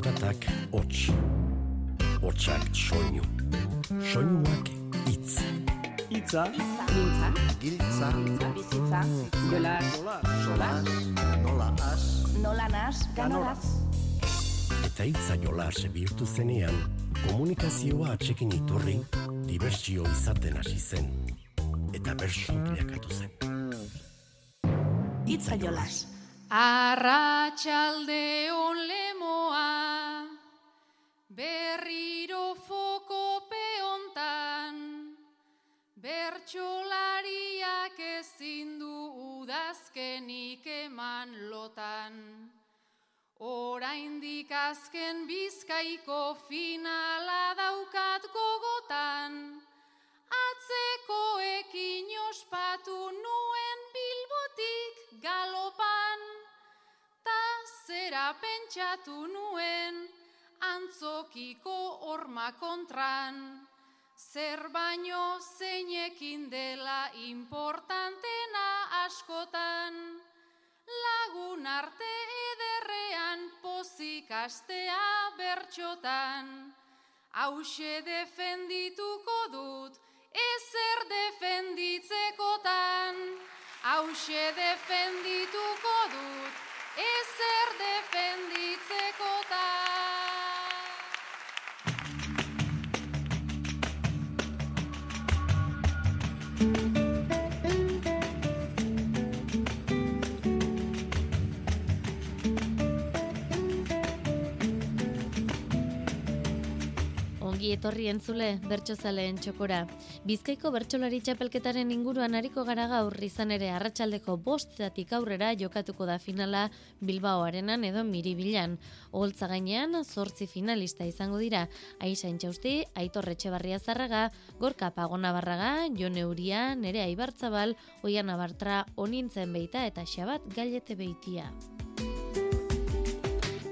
Zaratak hots. Hotsak soinu. Soinuak hitz. Itza. Giltza. Giltza. Bizitza. Jola. Sola. Nola as. Nola nas. Ganoraz. Eta hitza jolas bihurtu zenean, komunikazioa atxekin iturri, dibertsio izaten hasi zen. Eta bersu bilakatu zen. Hitza jolas. Arratxalde on lemoa, berriro foko peontan, bertxolariak ezin du udazkenik eman lotan. Oraindik azken bizkaiko finala daukat gogotan, atzekoekin ospatu nuen bilbotik galopan, ta zera pentsatu nuen antzokiko horma kontran, zer baino zeinekin dela importantena askotan, lagun arte ederrean pozik astea bertxotan, hause defendituko dut, ezer defenditzekotan, hause defendituko dut, ezer defenditzekotan. Ongi etorri entzule bertsozaleen txokora. Bizkaiko bertsolari txapelketaren inguruan hariko gara gaur izan ere arratsaldeko bostetatik aurrera jokatuko da finala Bilbao arenan edo miribilan. Oholtza gainean zortzi finalista izango dira. Aisa Intxausti, Aitor Etxebarria Zarraga, Gorka Pagona Barraga, Jon Euria, Nerea Ibartzabal, Oian Abartra, Onintzen Beita eta Xabat Gailete Beitia.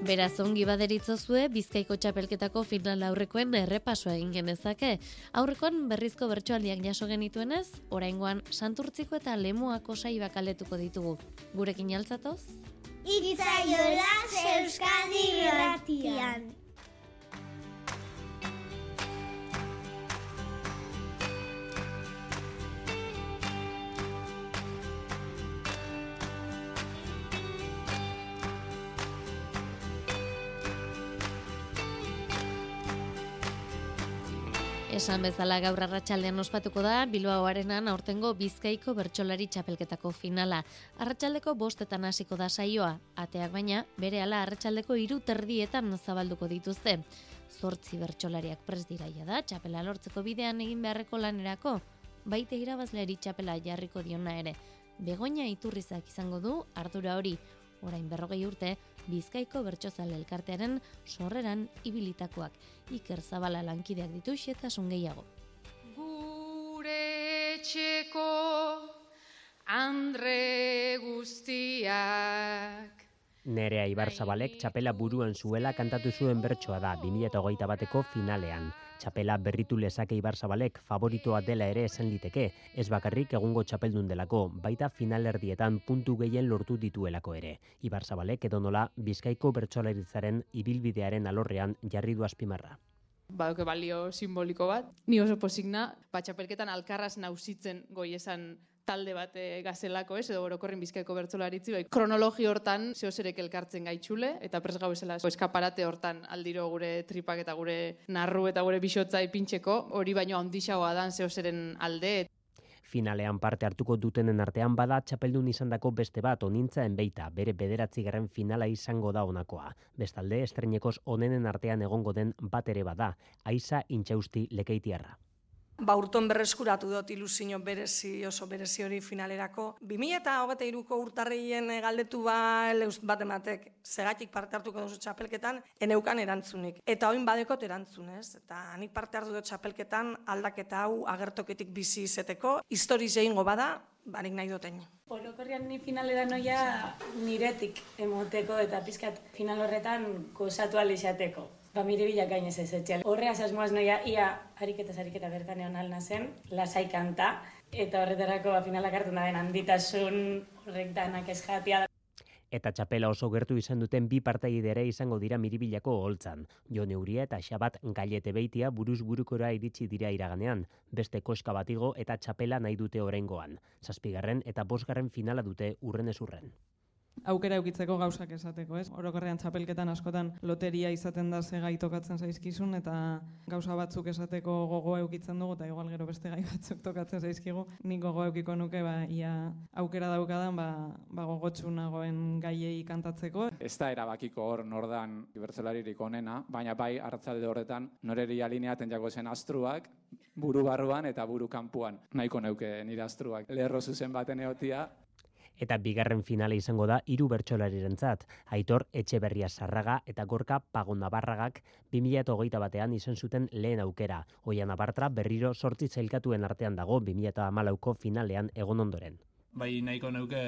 Beraz ongi baderitzozue Bizkaiko txapelketako final aurrekoen errepasoa egin genezake. Aurrekoan berrizko bertsoaldiak jaso genituenez, oraingoan Santurtziko eta Lemoako saibak aletuko ditugu. Gurekin altzatoz? Itza jolas Euskadi irratian. Esan bezala gaur arratsaldean ospatuko da Bilbao arenan aurtengo Bizkaiko bertsolari txapelketako finala. Arratsaldeko bostetan hasiko da saioa, ateak baina berehala arratsaldeko hiru terdietan zabalduko dituzte. Zortzi bertsolariak pres dira da txapela lortzeko bidean egin beharreko lanerako, baite irabazleari txapela jarriko diona ere. Begoña iturrizak izango du ardura hori, orain berrogei urte, Bizkaiko bertsozale elkartearen sorreran ibilitakoak. Iker Zabala lankideak ditu xetasun gehiago. Gure etxeko andre guztiak Nerea Ibarzabalek txapela buruan zuela kantatu zuen bertsoa da 2008 bateko finalean. Txapela berritu lezake Ibarzabalek favoritoa dela ere esan liteke, ez bakarrik egungo txapeldun delako, baita finalerdietan puntu gehien lortu dituelako ere. Ibarzabalek edo nola Bizkaiko bertsolaritzaren ibilbidearen alorrean jarri du azpimarra. Baduke balio simboliko bat. Ni oso posigna, batxapelketan alkarraz nausitzen goi esan talde bat e, gazelako ez, edo orokorrin bizkaiko bertzolaritzi, bai, kronologi hortan zehozerek elkartzen gaitxule, eta pres gau esela eskaparate hortan aldiro gure tripak eta gure narru eta gure bisotza ipintxeko, hori baino handixagoa dan zehozeren alde. Finalean parte hartuko dutenen artean bada txapeldun izandako beste bat onintza enbeita, bere bederatzigarren finala izango da honakoa. Bestalde, estrenekoz onenen artean egongo den bat ere bada, aiza intxausti lekeitiarra. Ba, urton berreskuratu dut ilusio berezi, oso berezi hori finalerako. 2008ko urtarrien galdetu ba leuz bat ematek, segatik parte hartuko duzu txapelketan, eneukan erantzunik. Eta oin badekot erantzunez, eta nik parte hartu dut txapelketan aldaketa hau agertoketik bizi izeteko, histori zeingo bada, barik nahi duten. Orokorrian ni finalera noia niretik emoteko eta pizkat final horretan gozatu alizateko. Ba, mire bilak gainez ez etxean. Horreaz asmoaz noia, ia ariketa ariketa bertan egon alna zen, lasai kanta, eta horretarako ba, finalak hartu da den handitasun horrek danak ez. Eta txapela oso gertu izan duten bi partaidere izango dira miribilako holtzan. Jo neuria eta xabat gailete beitia buruz burukora iritsi dira iraganean, beste koska batigo eta txapela nahi dute orengoan. Zazpigarren eta bosgarren finala dute urren urren aukera eukitzeko gauzak esateko, ez? Orokorrean txapelketan askotan loteria izaten da ze gai tokatzen zaizkizun eta gauza batzuk esateko gogo eukitzen dugu eta igual gero beste gai batzuk tokatzen zaizkigu. Nik gogo eukiko nuke ba ia aukera daukadan ba ba gogotsu nagoen gaiei kantatzeko. Ez da erabakiko hor nordan ibertzelaririk onena, baina bai hartzalde horretan noreri alineaten jago zen astruak buru barruan eta buru kanpuan. Nahiko neuke nire astruak. Lerro zuzen baten eotia, eta bigarren finale izango da hiru bertsolarirentzat. Aitor Etxeberria Sarraga eta Gorka Pagonda Barragak 2021 batean izan zuten lehen aukera. Oian Abartra berriro sortzi zailkatuen artean dago 2014ko finalean egon ondoren. Bai nahiko neuke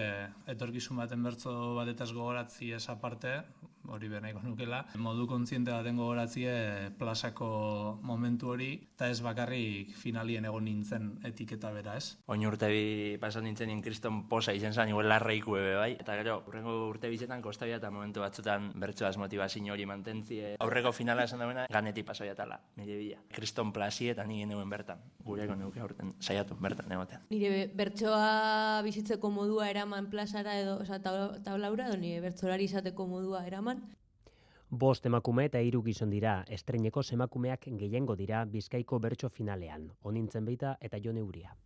etorkizun baten bertzo batetaz gogoratzi esa parte, hori be nahiko nukela. Modu kontziente baten gogoratzie plazako momentu hori, eta ez bakarrik finalien egon nintzen etiketa bera, ez? Oin urte bi pasan nintzen nien kriston posa izen zan, igual larraik ebe bai. Eta gero, urrengo urte bizetan kostabia eta momentu batzutan bertsoaz motivazio hori mantentzie. Aurreko finala esan dagoena, ganetik pasoia tala, nire bila. Kriston plasi eta nire neuen bertan. Gureko neuke aurten, saiatu bertan egotean. Nire bertsoa bizitzeko modua eraman plazara edo, oza, tablaura, edo nire bertsolari izateko modua eraman, Bost emakume eta hiru gizon dira, estreineko semakumeak gehiengo dira Bizkaiko bertso finalean. Onintzen beita eta Jon Euria.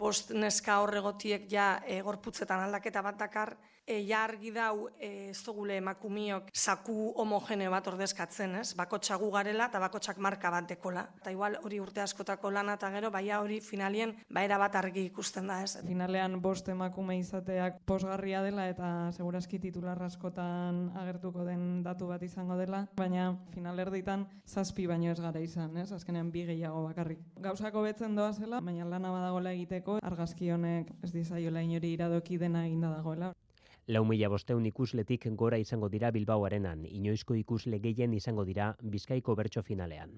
Bost neska horregotiek ja e, gorputzetan aldaketa bat dakar, e, ja argi dau e, ez dugule emakumiok saku homogene bat ordezkatzen, ez? Bakotxagu garela eta bakotxak marka bat dekola. Eta igual hori urte askotako lana eta gero, baina hori finalien baera bat argi ikusten da, ez? Finalean bost emakume izateak posgarria dela eta segurazki titular askotan agertuko den datu bat izango dela, baina finalerditan zazpi baino ez gara izan, ez? Azkenean bi gehiago bakarrik. Gauzako betzen doa zela, baina lana badagoela egiteko, argazki honek ez dizaiola inori iradoki dena eginda dagoela. Lau mila bosteun ikusletik gora izango dira Bilbaoarenan, inoizko ikusle gehien izango dira Bizkaiko bertso finalean.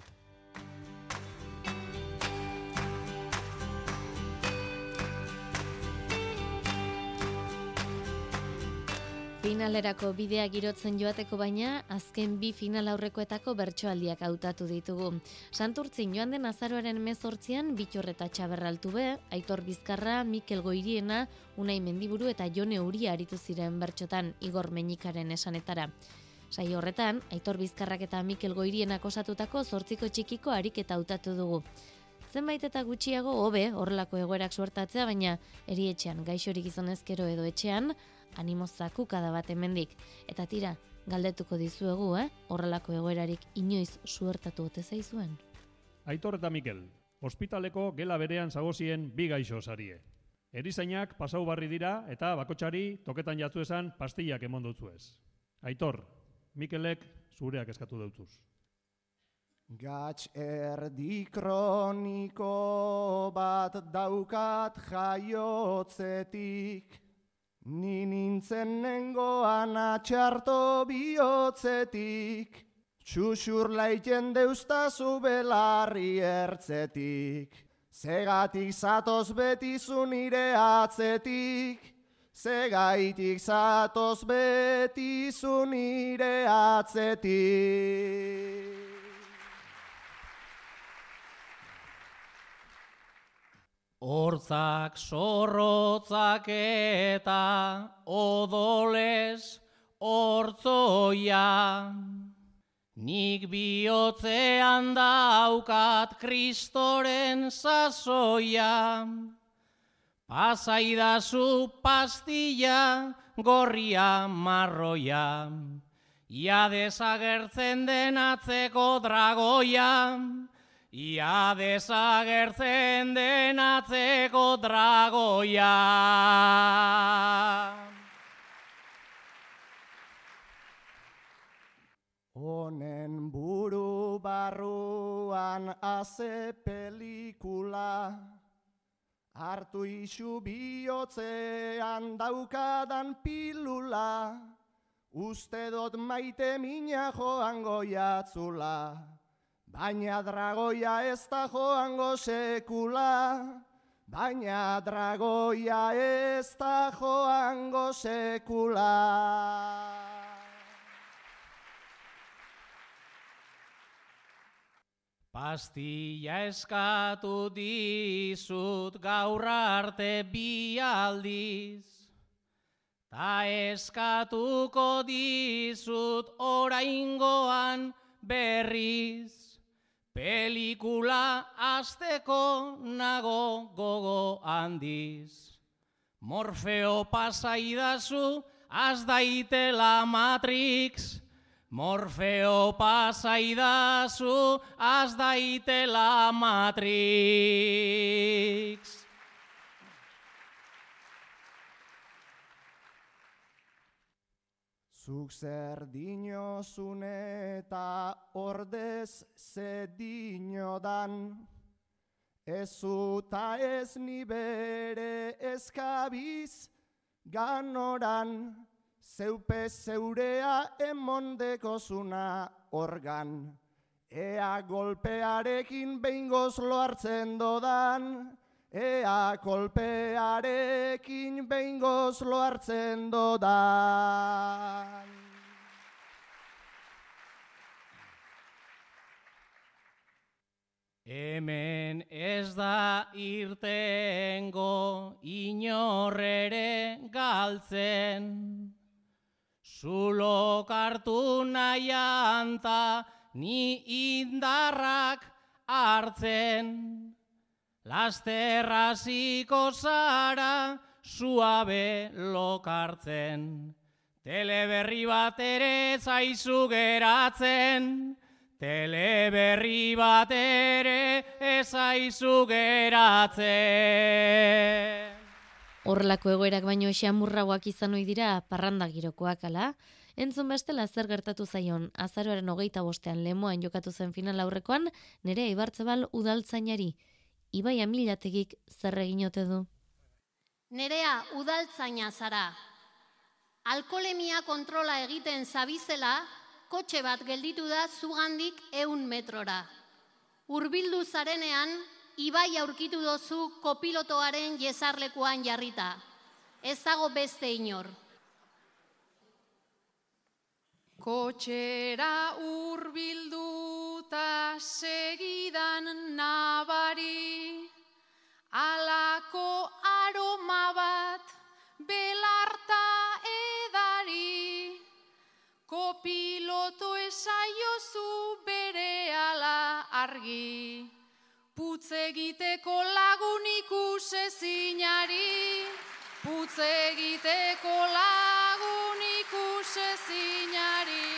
Finalerako bidea girotzen joateko baina, azken bi final aurrekoetako bertsoaldiak hautatu ditugu. Santurtzin joan den azaroaren mezortzian, bitorreta txaberraltu be, Aitor Bizkarra, Mikel Goiriena, Unai Mendiburu eta Jone Uri aritu ziren bertxotan Igor Meñikaren esanetara. Sai horretan, Aitor Bizkarrak eta Mikel Goirienak osatutako zortziko txikiko ariketa hautatu dugu. Zenbait eta gutxiago hobe horrelako egoerak suertatzea, baina erietxean gaixorik izonezkero edo etxean, animo zakukada bat hemendik eta tira galdetuko dizuegu, eh? Horrelako egoerarik inoiz suertatu ote zaizuen. Aitor eta Mikel, ospitaleko gela berean zagozien bi gaixo sarie. Erizainak pasau barri dira eta bakotxari toketan jatzu esan pastillak emon ez. Aitor, Mikelek zureak eskatu dutzuz. Gatx erdi kroniko bat daukat jaiotzetik, Ni nintzen nengoan atxarto bihotzetik, Txuxur laiten deuztazu belarri ertzetik, Zegatik zatoz betizu nire atzetik, Zegaitik zatoz betizu nire atzetik. Hortzak sorrotzak eta odoles hortzoia. Nik bihotzean daukat kristoren sasoia. Pasaidazu pastilla gorria marroia. Ia desagertzen den atzeko dragoia. Ia desagertzen den atzeko dragoia. Honen buru barruan aze pelikula, hartu isu bihotzean daukadan pilula, uste dot maite mina joango jatzula. Baina dragoia ez da joango sekula, baina dragoia ez da joango sekula. Pastilla eskatu dizut gaur arte bi aldiz, ta eskatuko dizut oraingoan berriz. Pelikula azteko nago gogo handiz. Morfeo pasaidazu, az daitela Matrix. Morfeo pasaidazu, az daitela Matrix. Zuk zer dinozun eta ordez ze dinodan, ez zuta ez ni bere eskabiz ganoran, zeupe zeurea emondeko zuna organ, ea golpearekin behingoz loartzen dodan, ea kolpearekin behingoz lo hartzen dodan. Hemen ez da irtengo inorrere galtzen, Zulo kartu nahian ni indarrak hartzen. Lasterraziko zara suabe lokartzen, teleberri bat ere zaizu geratzen, teleberri bat ere ezaizu geratzen. Horrelako egoerak baino esamurragoak izan ohi dira parranda girokoak ala, Entzun bestela zer gertatu zaion, azaroaren hogeita bostean lemoan jokatu zen final aurrekoan, nere ibartzebal udaltzainari, Ibai amilategik zer egin ote du? Nerea udaltzaina zara. Alkolemia kontrola egiten zabizela, kotxe bat gelditu da zugandik eun metrora. Urbildu zarenean, Ibai aurkitu dozu kopilotoaren jesarlekuan jarrita. Ez dago beste inor. Kotxera urbilduta segidan nabari, alako aroma bat belarta edari, kopiloto esaiozu bere ala argi, putz egiteko lagun ikusezinari, putz egiteko lagun ikusezinari.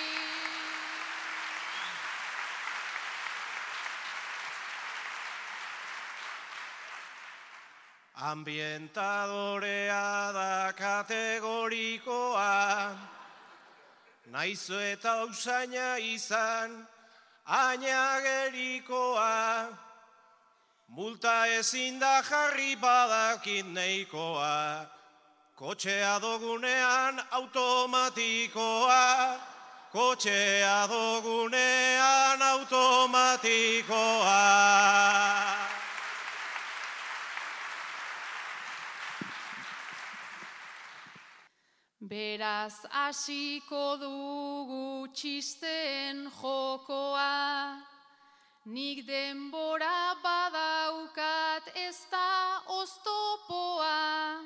Ambientadorea da kategorikoa, naizu eta usaina izan, ainagerikoa, multa ezin da jarri badakit neikoa, kotxea dogunean automatikoa, kotxea dogunean automatikoa. Beraz hasiko dugu txisten jokoa, nik denbora badaukat ez da oztopoa.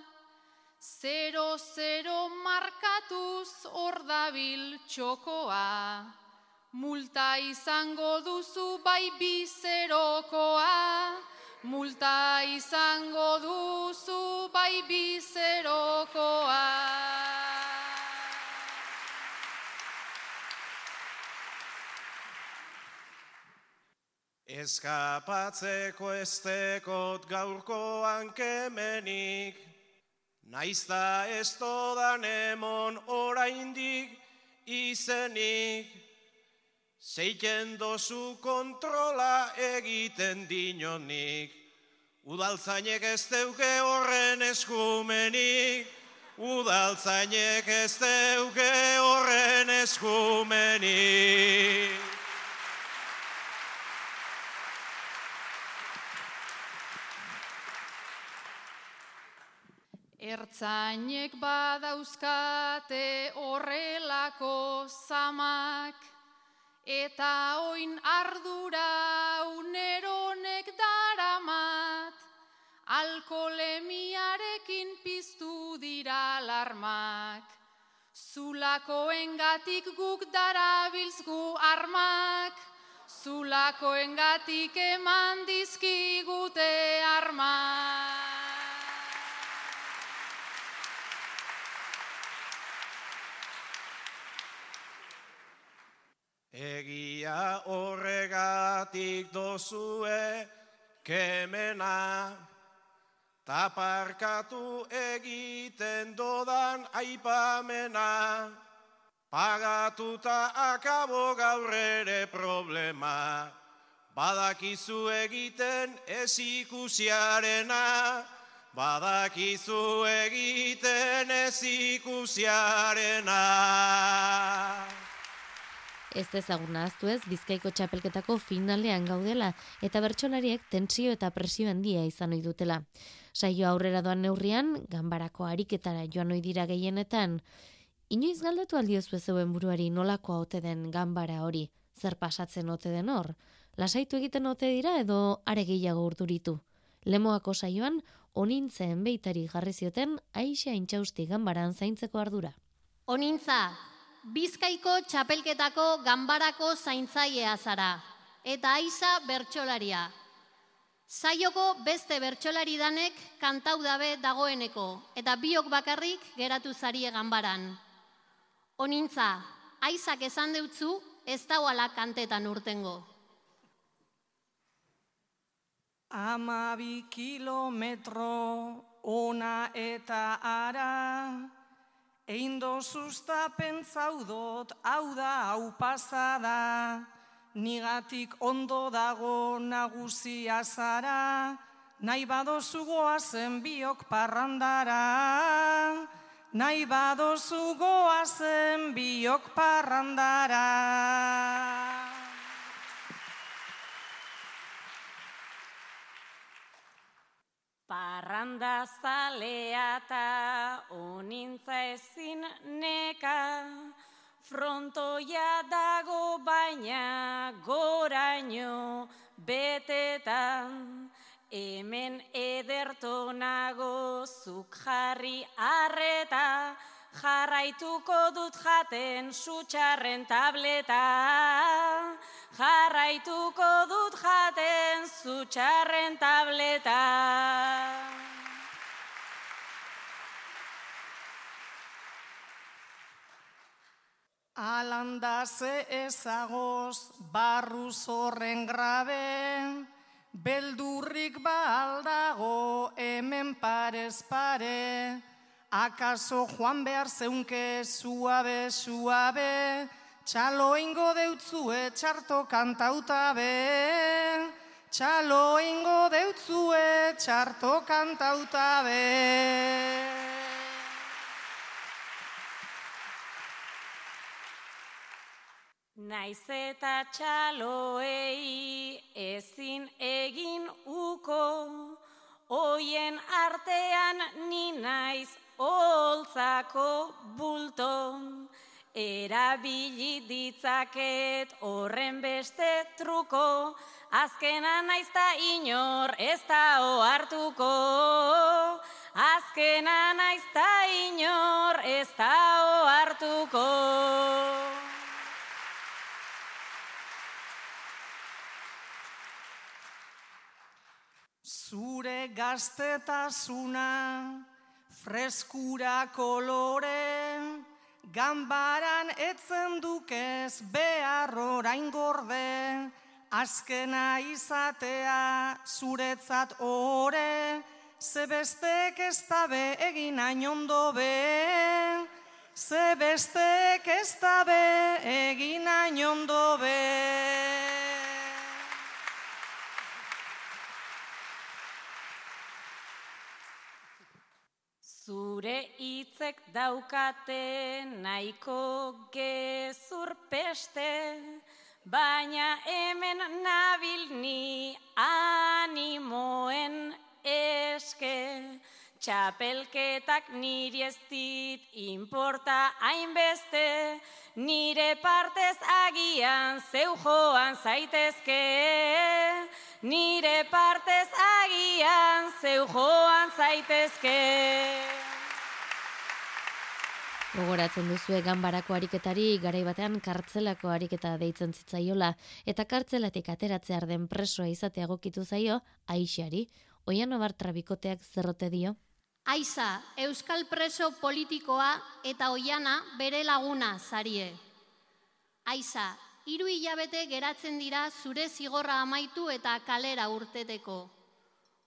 Zero-zero markatuz hor dabil txokoa, multa izango duzu bai bizerokoa, multa izango duzu bai bizerokoa. Eskapatzeko estekot gaurkoan kemenik, naizta ez todan emon oraindik izenik, zeiken dozu kontrola egiten dinonik, udaltzainek ez deuke horren eskumenik, udaltzainek ez deuke horren eskumenik. Ertzainek badauzkate horrelako zamak, eta oin ardura uneronek daramat, alkolemiarekin piztu dira alarmak. Zulakoengatik guk darabilzgu armak, zulakoengatik eman dizkigute armak. Egia horregatik dozue kemena, taparkatu egiten dodan aipamena, pagatuta akabo gaur ere problema, badakizu egiten ez ikusiarena, badakizu egiten ez ikusiarena. Ez dezagun ahaztu ez, Bizkaiko txapelketako finalean gaudela eta bertsolariek tentsio eta presio handia izan ohi dutela. Saio aurrera doan neurrian, ganbarako ariketara joan ohi dira gehienetan, inoiz galdetu aldiozu zeuen buruari nolakoa ote den ganbara hori, zer pasatzen ote den hor, lasaitu egiten ote dira edo are gehiago urduritu. Lemoako saioan, onintzen beitari jarri zioten aixa intxausti ganbaran zaintzeko ardura. Onintza, Bizkaiko txapelketako ganbarako zaintzailea zara, eta aiza bertsolaria. Saioko beste bertsolari danek kantau dabe dagoeneko, eta biok bakarrik geratu zarie ganbaran. Onintza, aizak esan deutzu, ez dauala kantetan urtengo. Amabi kilometro ona eta ara, Ein dozuzta pentsaudot, hau da, hau pasada, nigatik ondo dago nagusia zara, nahi badozu goazen biok parrandara, nahi badozu goazen biok parrandara. Parranda zalea eta onintza ezin neka, frontoia dago baina goraino betetan, hemen ederto nago zuk jarri arreta, jarraituko dut jaten sutxarren tableta. Jarraituko dut jaten zutxarren tableta. Alanda ze ezagoz barru zorren grabe, beldurrik baldago hemen parez pare, akaso joan behar zeunke suabe, suabe, txalo ingo deutzue txarto kantauta be, txalo ingo deutzue txarto kantauta be. Naiz eta txaloei ezin egin uko, hoien artean ni naiz holtzako bulton, erabili ditzaket horren beste truko, azkena naiz ta inor ez da ohartuko, azkena naiz ta inor ez da ohartuko. Zure gaztetasuna, freskura kolore, ganbaran etzen dukez behar orain gorde, azkena izatea zuretzat ore, zebestek ez dabe egin ondo be, zebestek ez dabe egin ondo be. Zure hitzek daukate nahiko gezur peste, baina hemen nabil ni animoen eske. txapelketak niri ez dit importa hainbeste, nire partez agian zeu joan zaitezke. Nire partez agian zeu joan zaitezke. Gogoratzen duzue ganbarako ariketari garai batean kartzelako ariketa deitzen zitzaiola eta kartzelatik ateratzear den presoa izatea gokitu zaio Aixari. Oiano Bartra bikoteak zerrote dio? Aiza, euskal preso politikoa eta oiana bere laguna zarie. Aiza, hiru hilabete geratzen dira zure zigorra amaitu eta kalera urteteko.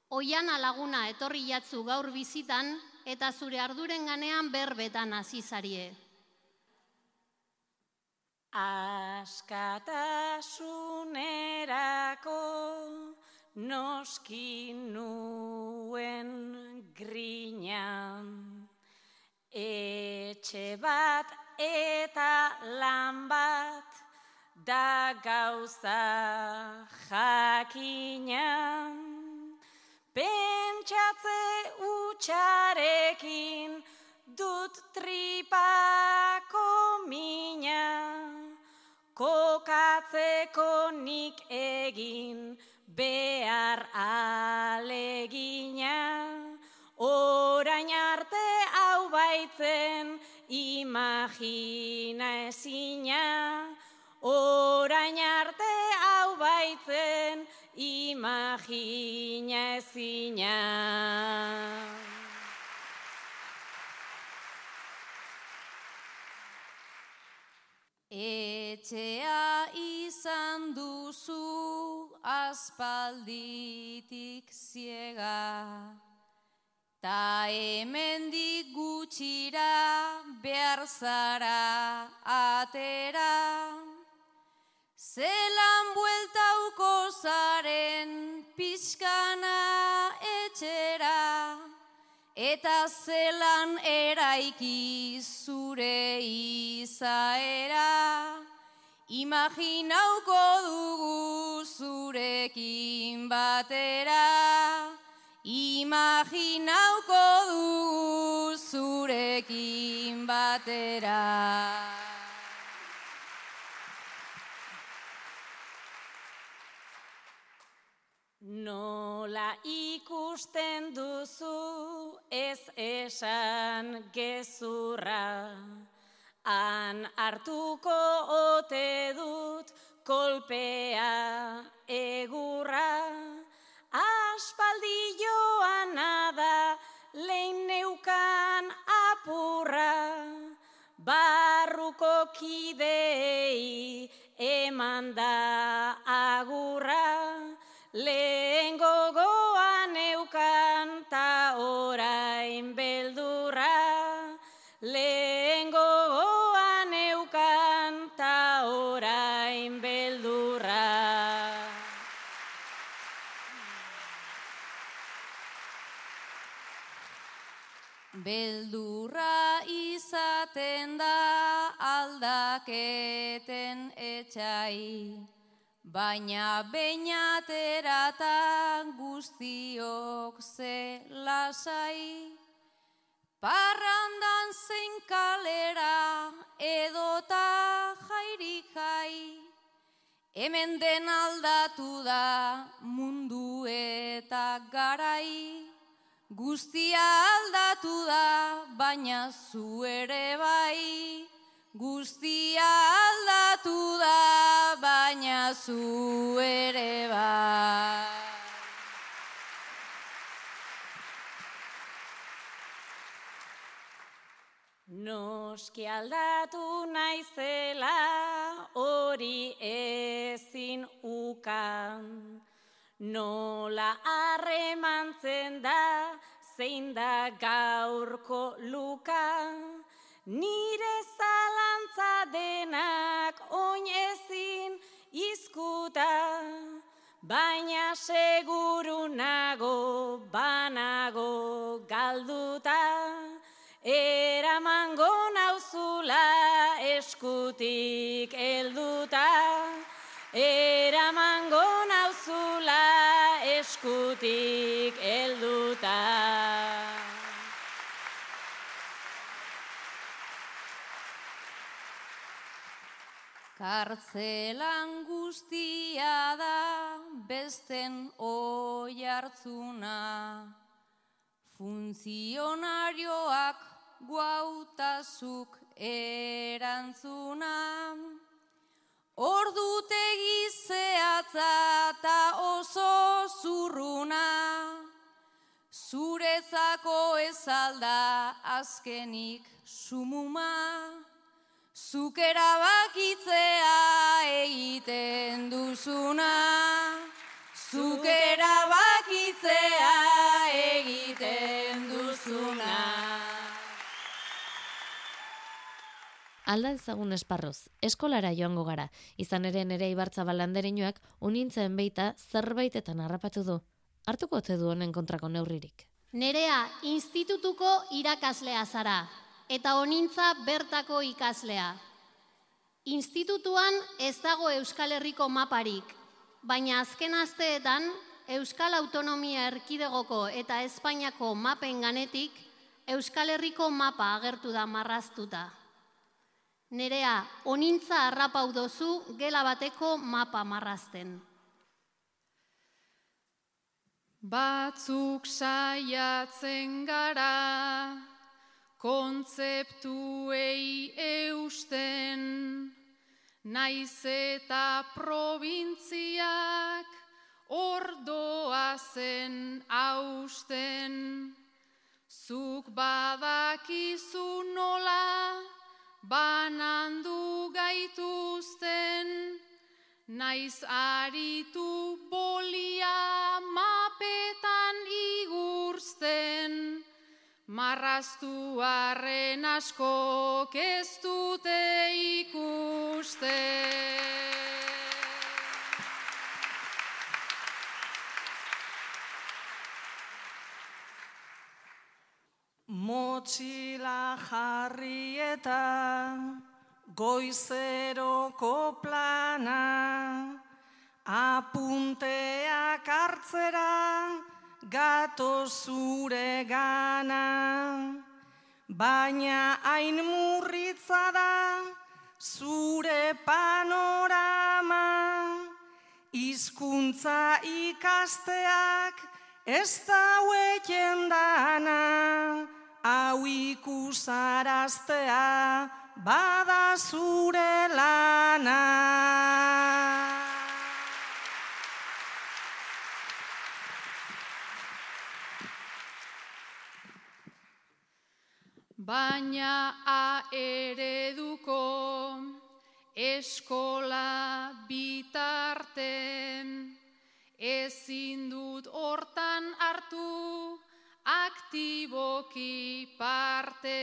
Oiana laguna etorri jatzu gaur bizitan eta zure arduren ganean berbetan hasi zarie. Askatasunerako noski nuen grinan. Etxe bat eta lan bat da gauza jakinan. Pentsatze utxarekin dut tripako mina. Kokatzeko nik egin behar alegina. Orain arte hau baitzen imagina ezina. Orain imagina ezina. Etxea izan duzu aspalditik ziega, ta hemendik gutxira behar zara atera. Zelan bueltauko zaren pixkana etxera, eta zelan eraiki zure izaera. Imaginauko dugu zurekin batera, imaginauko dugu zurekin batera. Nola ikusten duzu ez esan gezurra, han hartuko ote dut kolpea egurra. Aspaldi joan da lehin neukan apurra, barruko kidei eman da agurra. Lehen gogoan eukan ta orain beldurra. Lehen gogoan eukan ta orain beldurra. Beldurra izaten da aldaketen etxai, baina beinaterata guztiok ze lasai. Parrandan zein kalera edota jairik jai, hemen den aldatu da mundu eta garai. Guztia aldatu da, baina zu ere bai. Guztia aldatu da, baina zu ere bai. Noski aldatu naizela hori ezin ukan. Nola harremantzen da zein da gaurko luka. Nire zalantza denak oin ezin izkuta. Baina seguru nago, banago galduta. Eramango nauzula eskutik helduta. Kartzelan guztia da besten oi hartzuna. Funtzionarioak guautazuk erantzuna. Ordutegi zehatza eta oso zurruna. Zurezako ezalda azkenik sumuma. Zuk erabakitzea egiten duzuna, zuk erabakitzea egiten duzuna. Alda ezagun esparroz, eskolara joango gara, izan ere nere ibartza balandereinoak unintzen beita zerbaitetan harrapatu du. Hartuko ote du honen kontrako neurririk. Nerea institutuko irakaslea zara, eta onintza bertako ikaslea. Institutuan ez dago Euskal Herriko maparik, baina azken asteetan Euskal Autonomia Erkidegoko eta Espainiako mapen ganetik Euskal Herriko mapa agertu da marraztuta. Nerea, onintza harrapau dozu gela bateko mapa marrazten. Batzuk saiatzen gara, kontzeptuei eusten, naiz eta probintziak ordoa zen hausten. Zuk badakizu nola, banandu gaituzten, naiz aritu bolia mapetan marraztu arren asko ez dute ikusten. Motxila jarri eta goizeroko plana, apunteak hartzera gato zure gana. Baina hain murritza da zure panorama, hizkuntza ikasteak ez daueken dana hau ikusaraztea bada zure lana. Baina a ereduko eskola bitarten ezin dut hortan hartu aktiboki parte.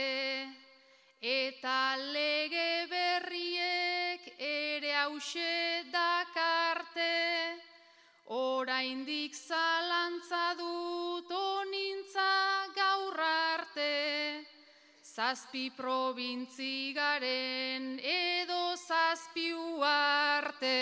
Eta lege berriek ere hause dakarte oraindik zalantza dut zazpi probintzi garen edo zazpi uarte.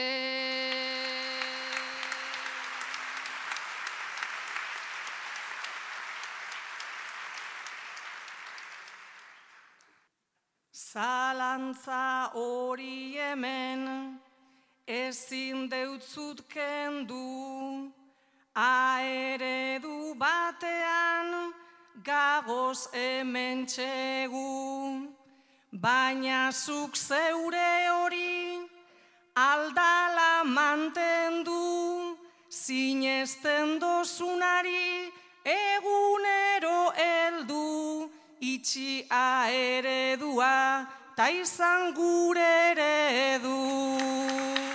Zalantza hori hemen ezin deutzut kendu, aeredu batean gagoz hemen txegu. Baina zuk zeure hori aldala mantendu, zinezten dozunari egunero heldu, itxi aeredua, ta izan gure eredu.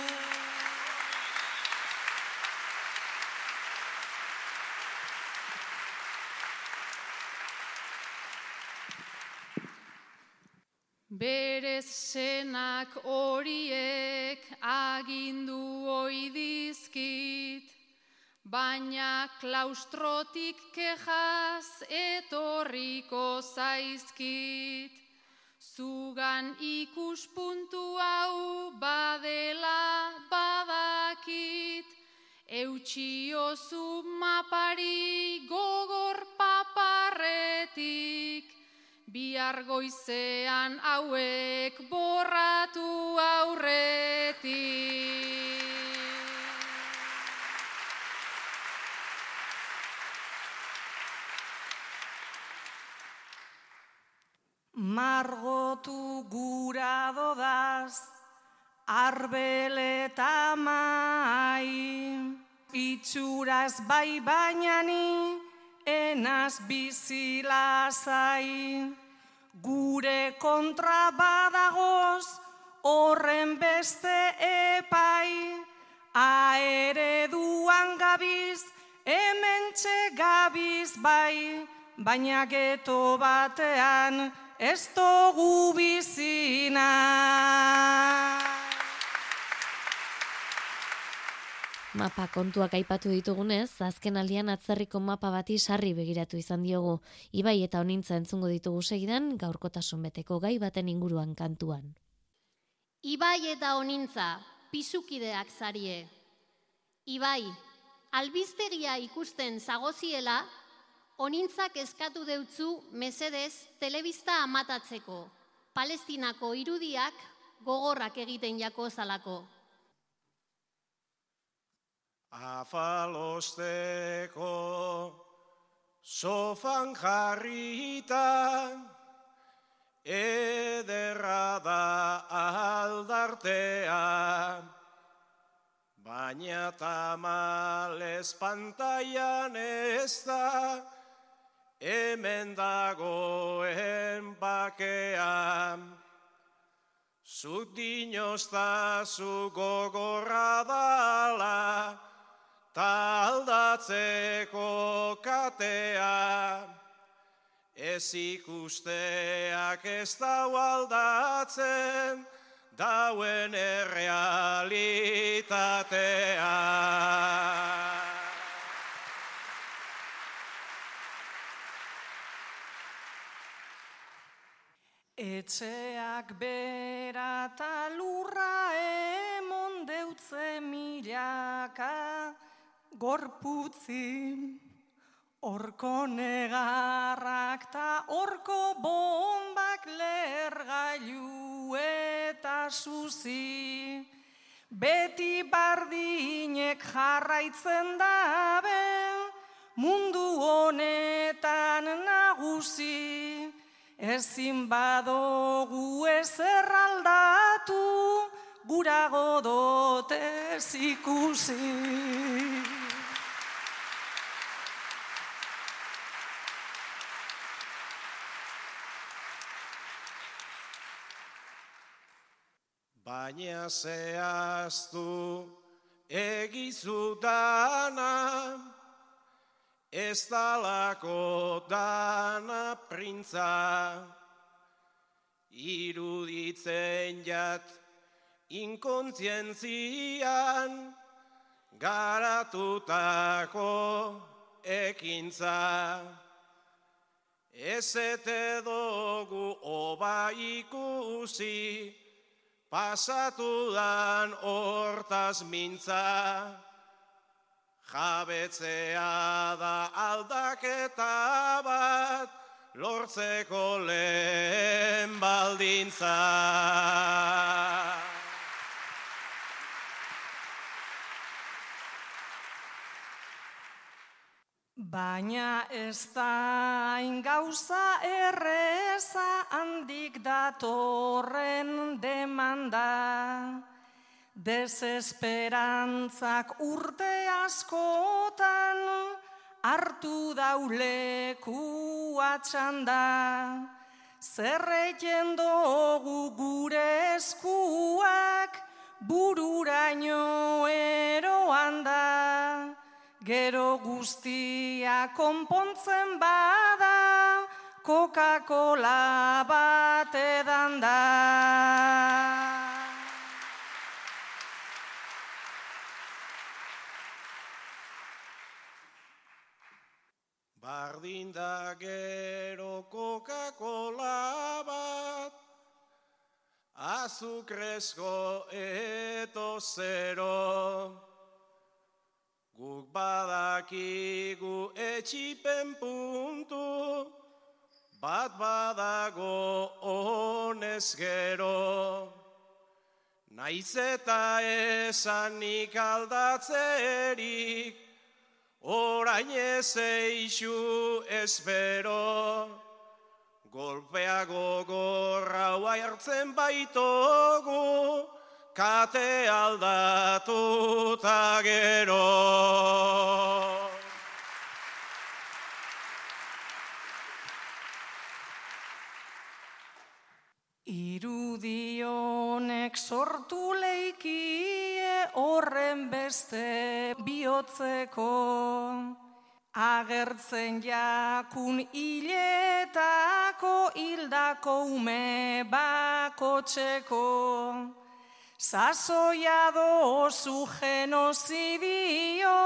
Berez senak horiek agindu oidizkit, baina klaustrotik kejaz etorriko zaizkit. Zugan ikuspuntu hau badela badakit, eutxiozu mapari gogor paparretik, Bihar goizean hauek borratu aurretik. Margotu gura dodaz, arbeleta mai, itxuraz bai bainani, enaz bizilazai. Gure kontra badagoz, horren beste epai. Aereduan gabiz, hemen gabiz bai, baina geto batean ez dugu bizina. Mapa kontuak aipatu ditugunez, azken aldian atzerriko mapa bati sarri begiratu izan diogu. Ibai eta honintza entzungo ditugu segidan, gaurkotasun beteko gai baten inguruan kantuan. Ibai eta honintza, pisukideak zarie. Ibai, albiztegia ikusten zagoziela, honintzak eskatu deutzu mesedez telebista amatatzeko, palestinako irudiak gogorrak egiten jako zalako. Afalosteko sofan jarrita ederra da aldartea. Baina tamales pantaian ez da hemen dagoen bakean Zuk dinozta zu gogorra dala, ta aldatzeko katea, ez ikusteak ez dau aldatzen, dauen errealitatea. Etxeak bera gorputzi, orko negarrak ta orko bombak lergailu eta suzi. Beti bardinek jarraitzen dabe, mundu honetan nagusi. Ezin badogu ezer aldatu, gura godotez ikusi. Baina zehaztu egizu dana, ez dalako dana printza, iruditzen jat inkontzientzian, garatutako ekintza. Ez ete dugu oba ikusi, pasatu dan hortaz mintza, jabetzea da aldaketa bat, lortzeko lehen baldintza. Baina ez da gauza erreza handik datorren demanda. Desesperantzak urte askotan hartu dauleku atxanda. Zerreken dugu gure eskuak bururaino eroan da. Gero guztia konpontzen bada, Coca-Cola bat edan da. Bardin da gero Coca-Cola bat, azukrezko eto zero. Guk badakigu etxipen puntu, bat badago honez gero. Naiz eta esanik aldatzerik, orain ez eixu espero. Golpea gogorra hartzen baitogu, kate aldatuta gero. Bihotzeko. Agertzen jakun hiletako hildako ume bakotxeko. Sasoia dozu genozidio,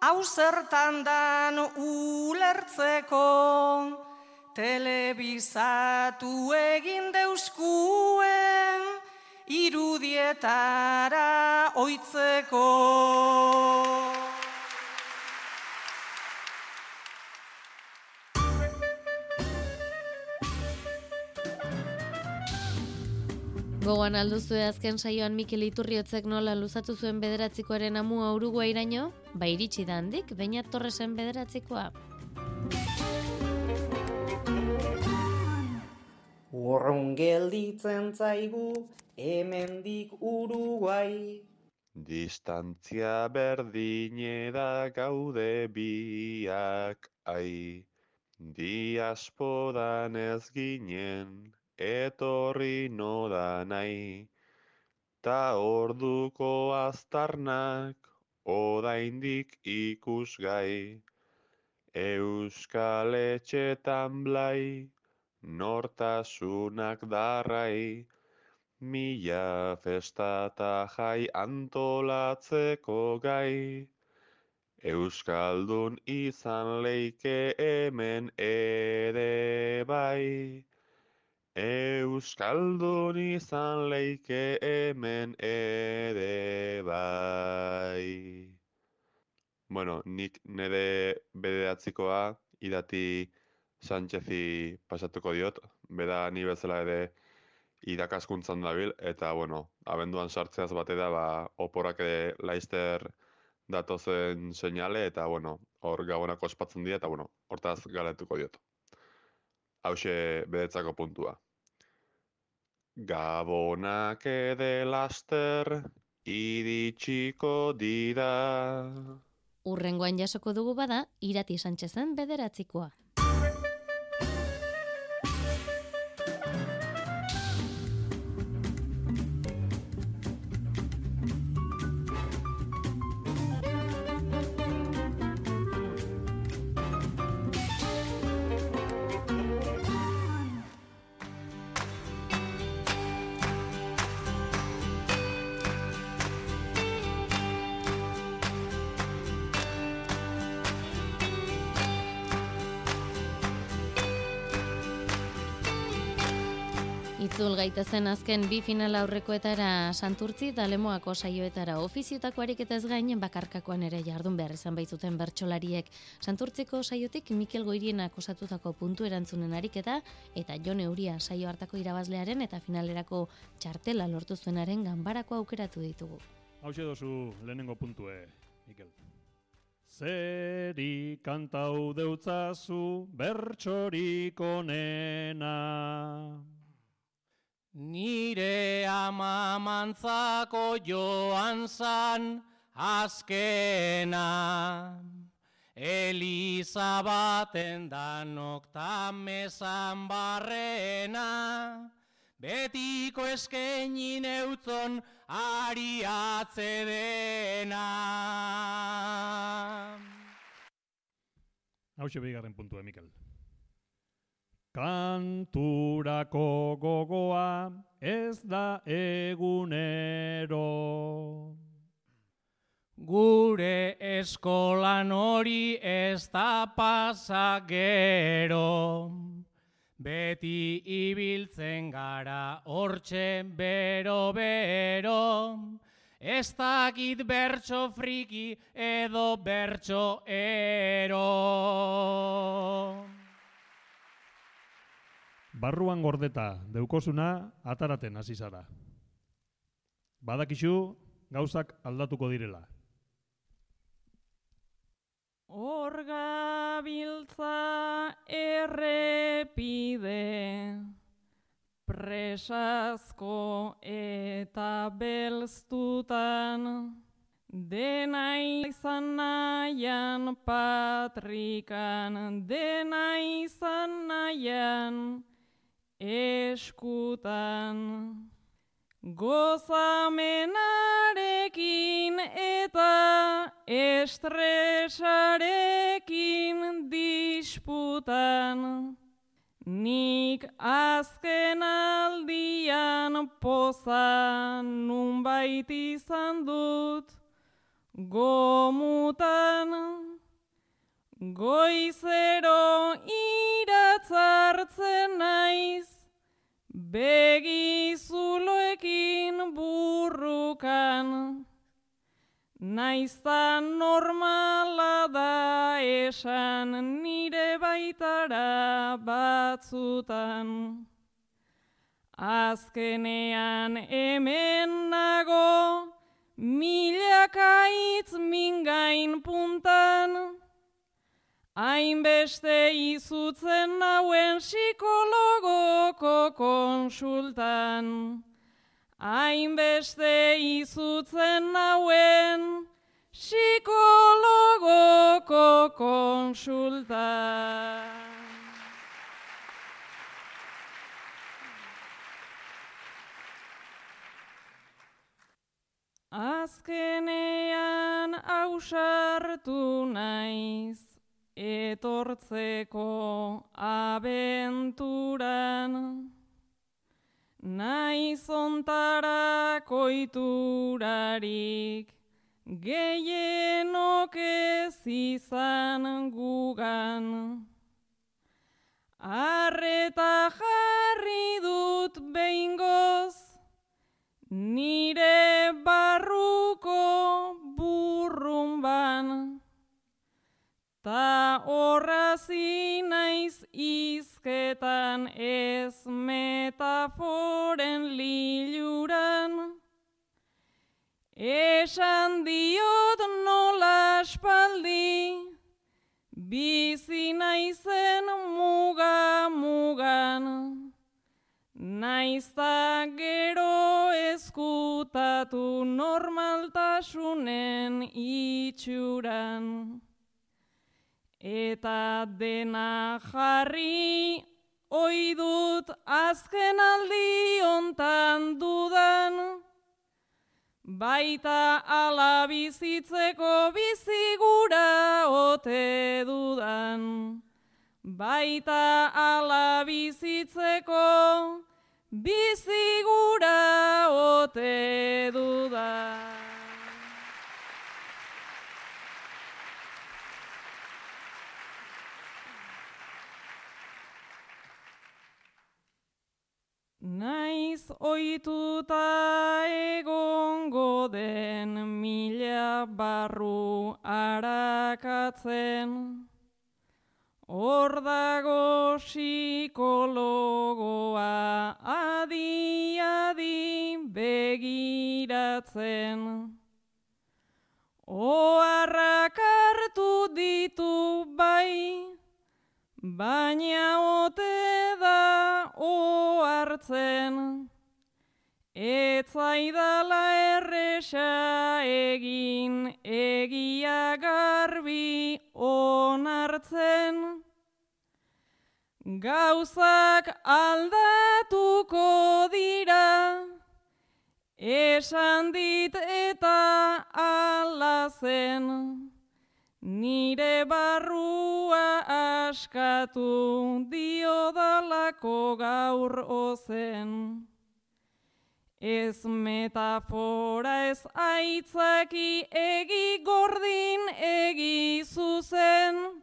hau zertan dan ulertzeko. Telebizatu egin deuskuen, irudietara oitzeko. Gogoan alduzue azken saioan Mikel Iturriotzek nola luzatu zuen bederatzikoaren amua Uruguairaino, ba iritsi da handik, baina Torresen bederatzikoa. Urrun gelditzen zaigu, hemendik Uruguai. Distantzia berdine da gaude biak, ai. Diasporan ez ginen, etorri noda nahi. Ta orduko aztarnak, odaindik ikusgai. Euskal etxetan blai, nortasunak darrai, mila festata jai antolatzeko gai. Euskaldun izan leike hemen ere bai. Euskaldun izan leike hemen ere bai. Bueno, nik nire bederatzikoa idati Sánchezi pasatuko diot, beda ni bezala ere irakaskuntzan dabil, eta bueno, abenduan sartzeaz bate da, ba, oporak laister datozen seinale, eta bueno, hor gabonak ospatzen dira, eta bueno, hortaz galetuko diot. Hauxe bedetzako puntua. Gabonak ede laster, iritsiko dira. Urrengoan jasoko dugu bada, irati Sánchezen bederatzikoa. Gaitezen azken bi final aurrekoetara Santurtzi eta Lemoako saioetara ofiziotako ariketaz gain bakarkakoan ere jardun behar izan baitzuten bertsolariek. Santurtziko saiotik Mikel Goirienak osatutako puntu erantzunen ariketa eta Jon Euria saio hartako irabazlearen eta finalerako txartela lortu zuenaren ganbarako aukeratu ditugu. Hau dozu lehenengo puntue, Mikel. Zeri kantau deutzazu bertsorik onena. Nire ama mantzako joan zan azkena. Eliza baten danok tamezan barrena. Betiko eskenin eutzon ari atzedena. Hau bigarren puntua, Mikel. Kanturako gogoa ez da egunero. Gure eskolan hori ez da pasagero. Beti ibiltzen gara hortxe bero-bero. Ez dakit bertso friki edo bertso ero. Barruan gordeta deukosuna ataraten hasi zara. Badakizu gauzak aldatuko direla. Hor gabiltza errepide, presazko eta belztutan, dena izan nahian patrikan, dena izan nahian eskutan. Gozamenarekin eta estresarekin disputan, nik azken aldian poza nunbait izan dut gomutan. Goizero iratzartzen naiz, begizuloekin burrukan, naiztan normala da esan nire baitara batzutan. Azkenean hemen nago, milakaitz mingain puntan, Hainbeste izutzen nauen psikologoko konsultan. Hainbeste izutzen nauen psikologoko konsultan. Azkenean ausartu naiz, etortzeko abenturan, naiz ontarako iturarik, gehienok ez izan gugan. Arreta jarri dut behingoz, nire barruko ta horrazi naiz izketan ez metaforen liluran. Esan diot nola espaldi, bizi naizen muga mugan. Naizta gero ezkutatu normaltasunen itxuran. Eta dena jarri oi dut azken aldi ontan dudan, baita ala bizitzeko bizigura ote dudan. Baita ala bizitzeko bizigura ote dudan. Naiz oituta egongo den mila barru arakatzen, hor dago psikologoa adi adi begiratzen. Oarrak hartu ditu bai, baina etzaidala erresa egin egia garbi onartzen. Gauzak aldatuko dira, esan dit eta alazen. Nire barrua askatu diodalako gaur ozen. Ez metafora ez aitzaki egi gordin egi zuzen.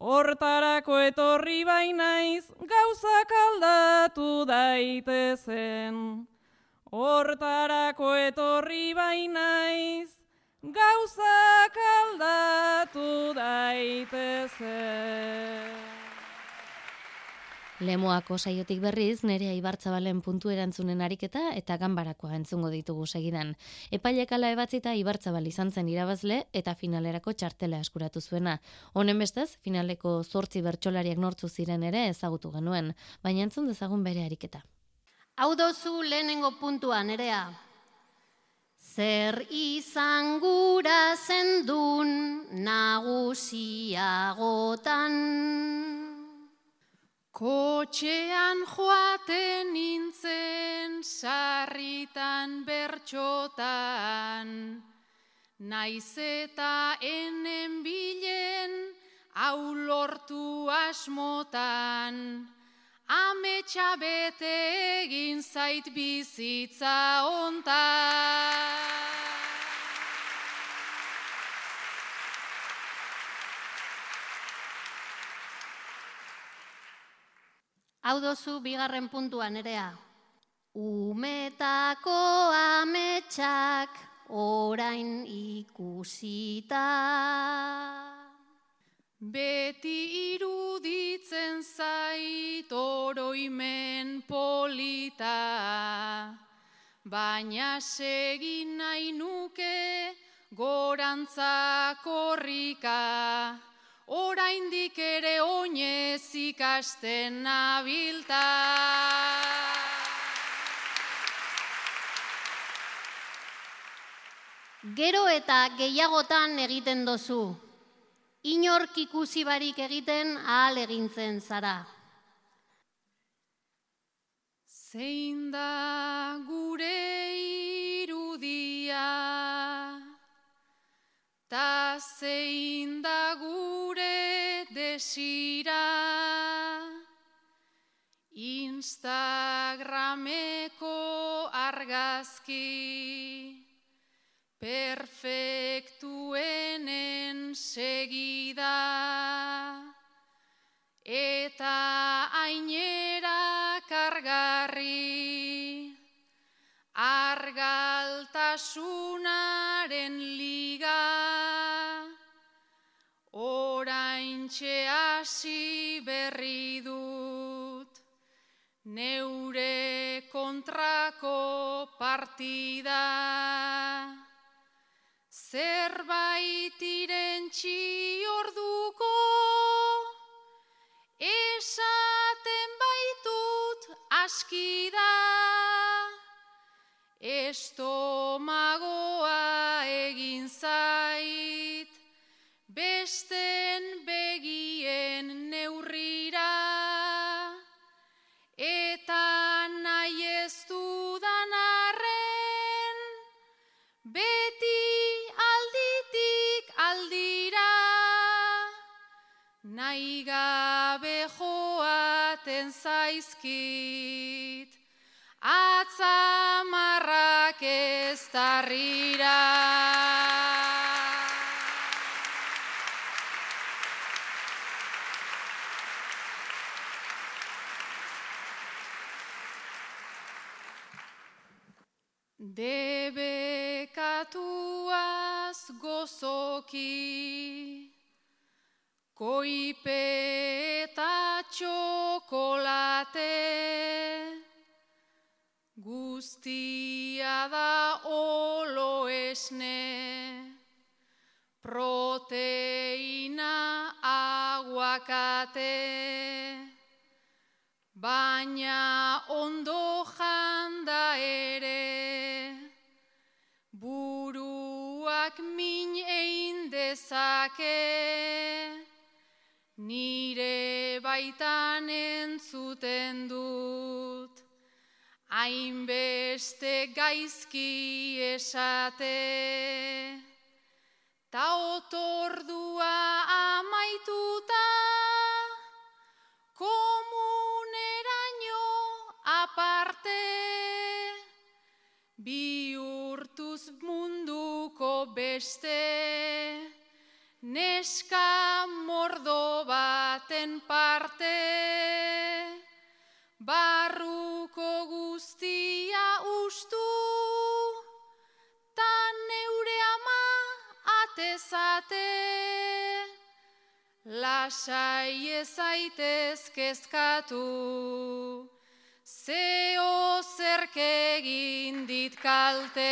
Hortarako etorri bainaiz gauzak aldatu daitezen. Hortarako etorri bainaiz gauzak aldatu daitezen. Lemoako saiotik berriz, nerea Ibartzabalen puntu erantzunen ariketa eta ganbarakoa entzungo ditugu segidan. Epailek ala ebatzita Ibartzabal izan zen irabazle eta finalerako txartela eskuratu zuena. Honen bestez, finaleko zortzi bertsolariak nortzu ziren ere ezagutu genuen, baina entzun dezagun bere ariketa. Hau dozu lehenengo puntua nerea. Zer izan gura zendun nagusiagotan. Kotxean joaten nintzen sarritan bertxotan, naiz eta enen bilen hau lortu asmotan, ametsa bete egin zait bizitza ontan. Hau dozu bigarren puntuan nerea. Umetako ametsak orain ikusita. Beti iruditzen zait oroimen polita, baina segin nahi nuke gorantza korrika, oraindik ere oinez ikasten nabilta. Gero eta gehiagotan egiten dozu. Inork ikusi barik egiten ahal egintzen zara. Zein da gure irudia, ta zein da desira, Instagrameko argazki, perfektuenen segida, eta ainera kargarri, argaltasunaren liga, orain hasi berri dut, neure kontrako partida. Zerbait irentxi orduko, esaten baitut aski da, estomagoa egin zait, besten begien nahi gabe joaten zaizkit, atzamarrak ez tarrira. Debekatuaz gozoki, koipe eta txokolate, guztia da olo esne, proteina aguakate, baina ondo nire baitan entzuten dut, hainbeste gaizki esate, ta otordua amaituta, komuneraino aparte, bihurtuz munduko beste, neska mordo baten parte, barruko guztia ustu, ta neure ama atezate, lasai ezaitez kezkatu, zeo zerkegin dit kalte.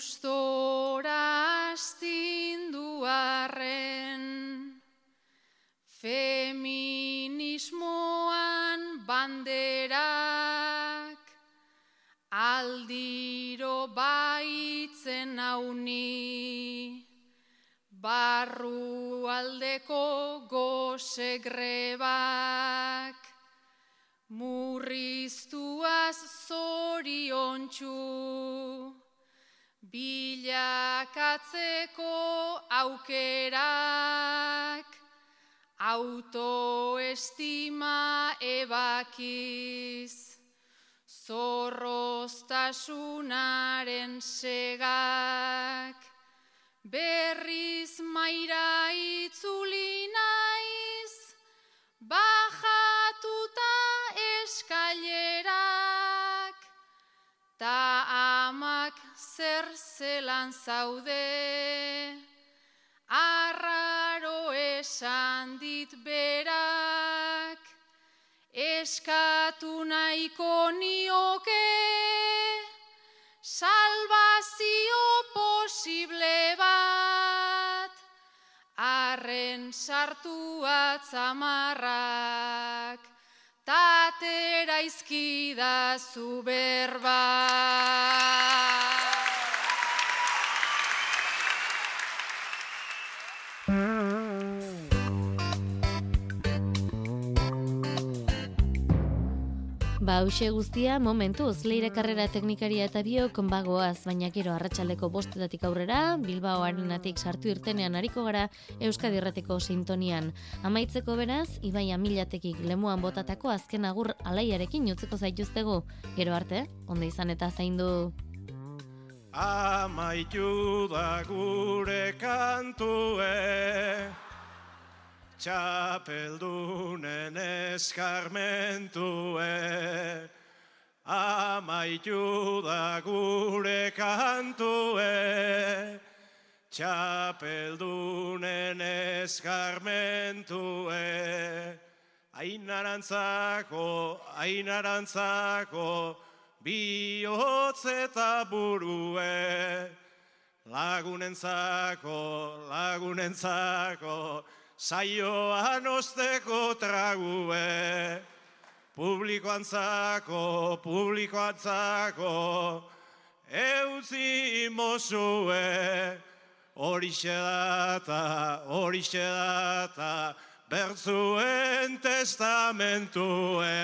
Gustora astindu arren, feminismoan banderak, aldiro baitzen hauni, barru aldeko goze grebak, murriztuaz zoriontsu, bilakatzeko aukerak, autoestima ebakiz, zorroztasunaren segak, berriz maira itzuli naiz, bajatuta eskailerak, ta amak zer zelan zaude, arraro esan dit berak, eskatu nahiko nioke, salvazio posible bat, arren sartu atzamarrak, tatera izkida zu hause guztia, momentuz, leire karrera teknikaria eta biok bagoaz, baina gero arratsaldeko bostetatik aurrera, Bilbao arenatik sartu irtenean hariko gara Euskadi Errateko sintonian. Amaitzeko beraz, Ibai Amilatekik lemuan botatako azken agur alaiarekin utzeko zaituztegu. Gero arte, onde izan eta zaindu. Amaitu da gure kantue, txapeldunen eskarmentue. Amaitu da gure kantue, txapeldunen eskarmentue. Ainarantzako, ainarantzako, bihotz eta burue, lagunentzako, lagunentzako, saioan osteko trague, publikoantzako, publikoantzako, eutzi mozue, horixe data, horixe data, bertzuen testamentue.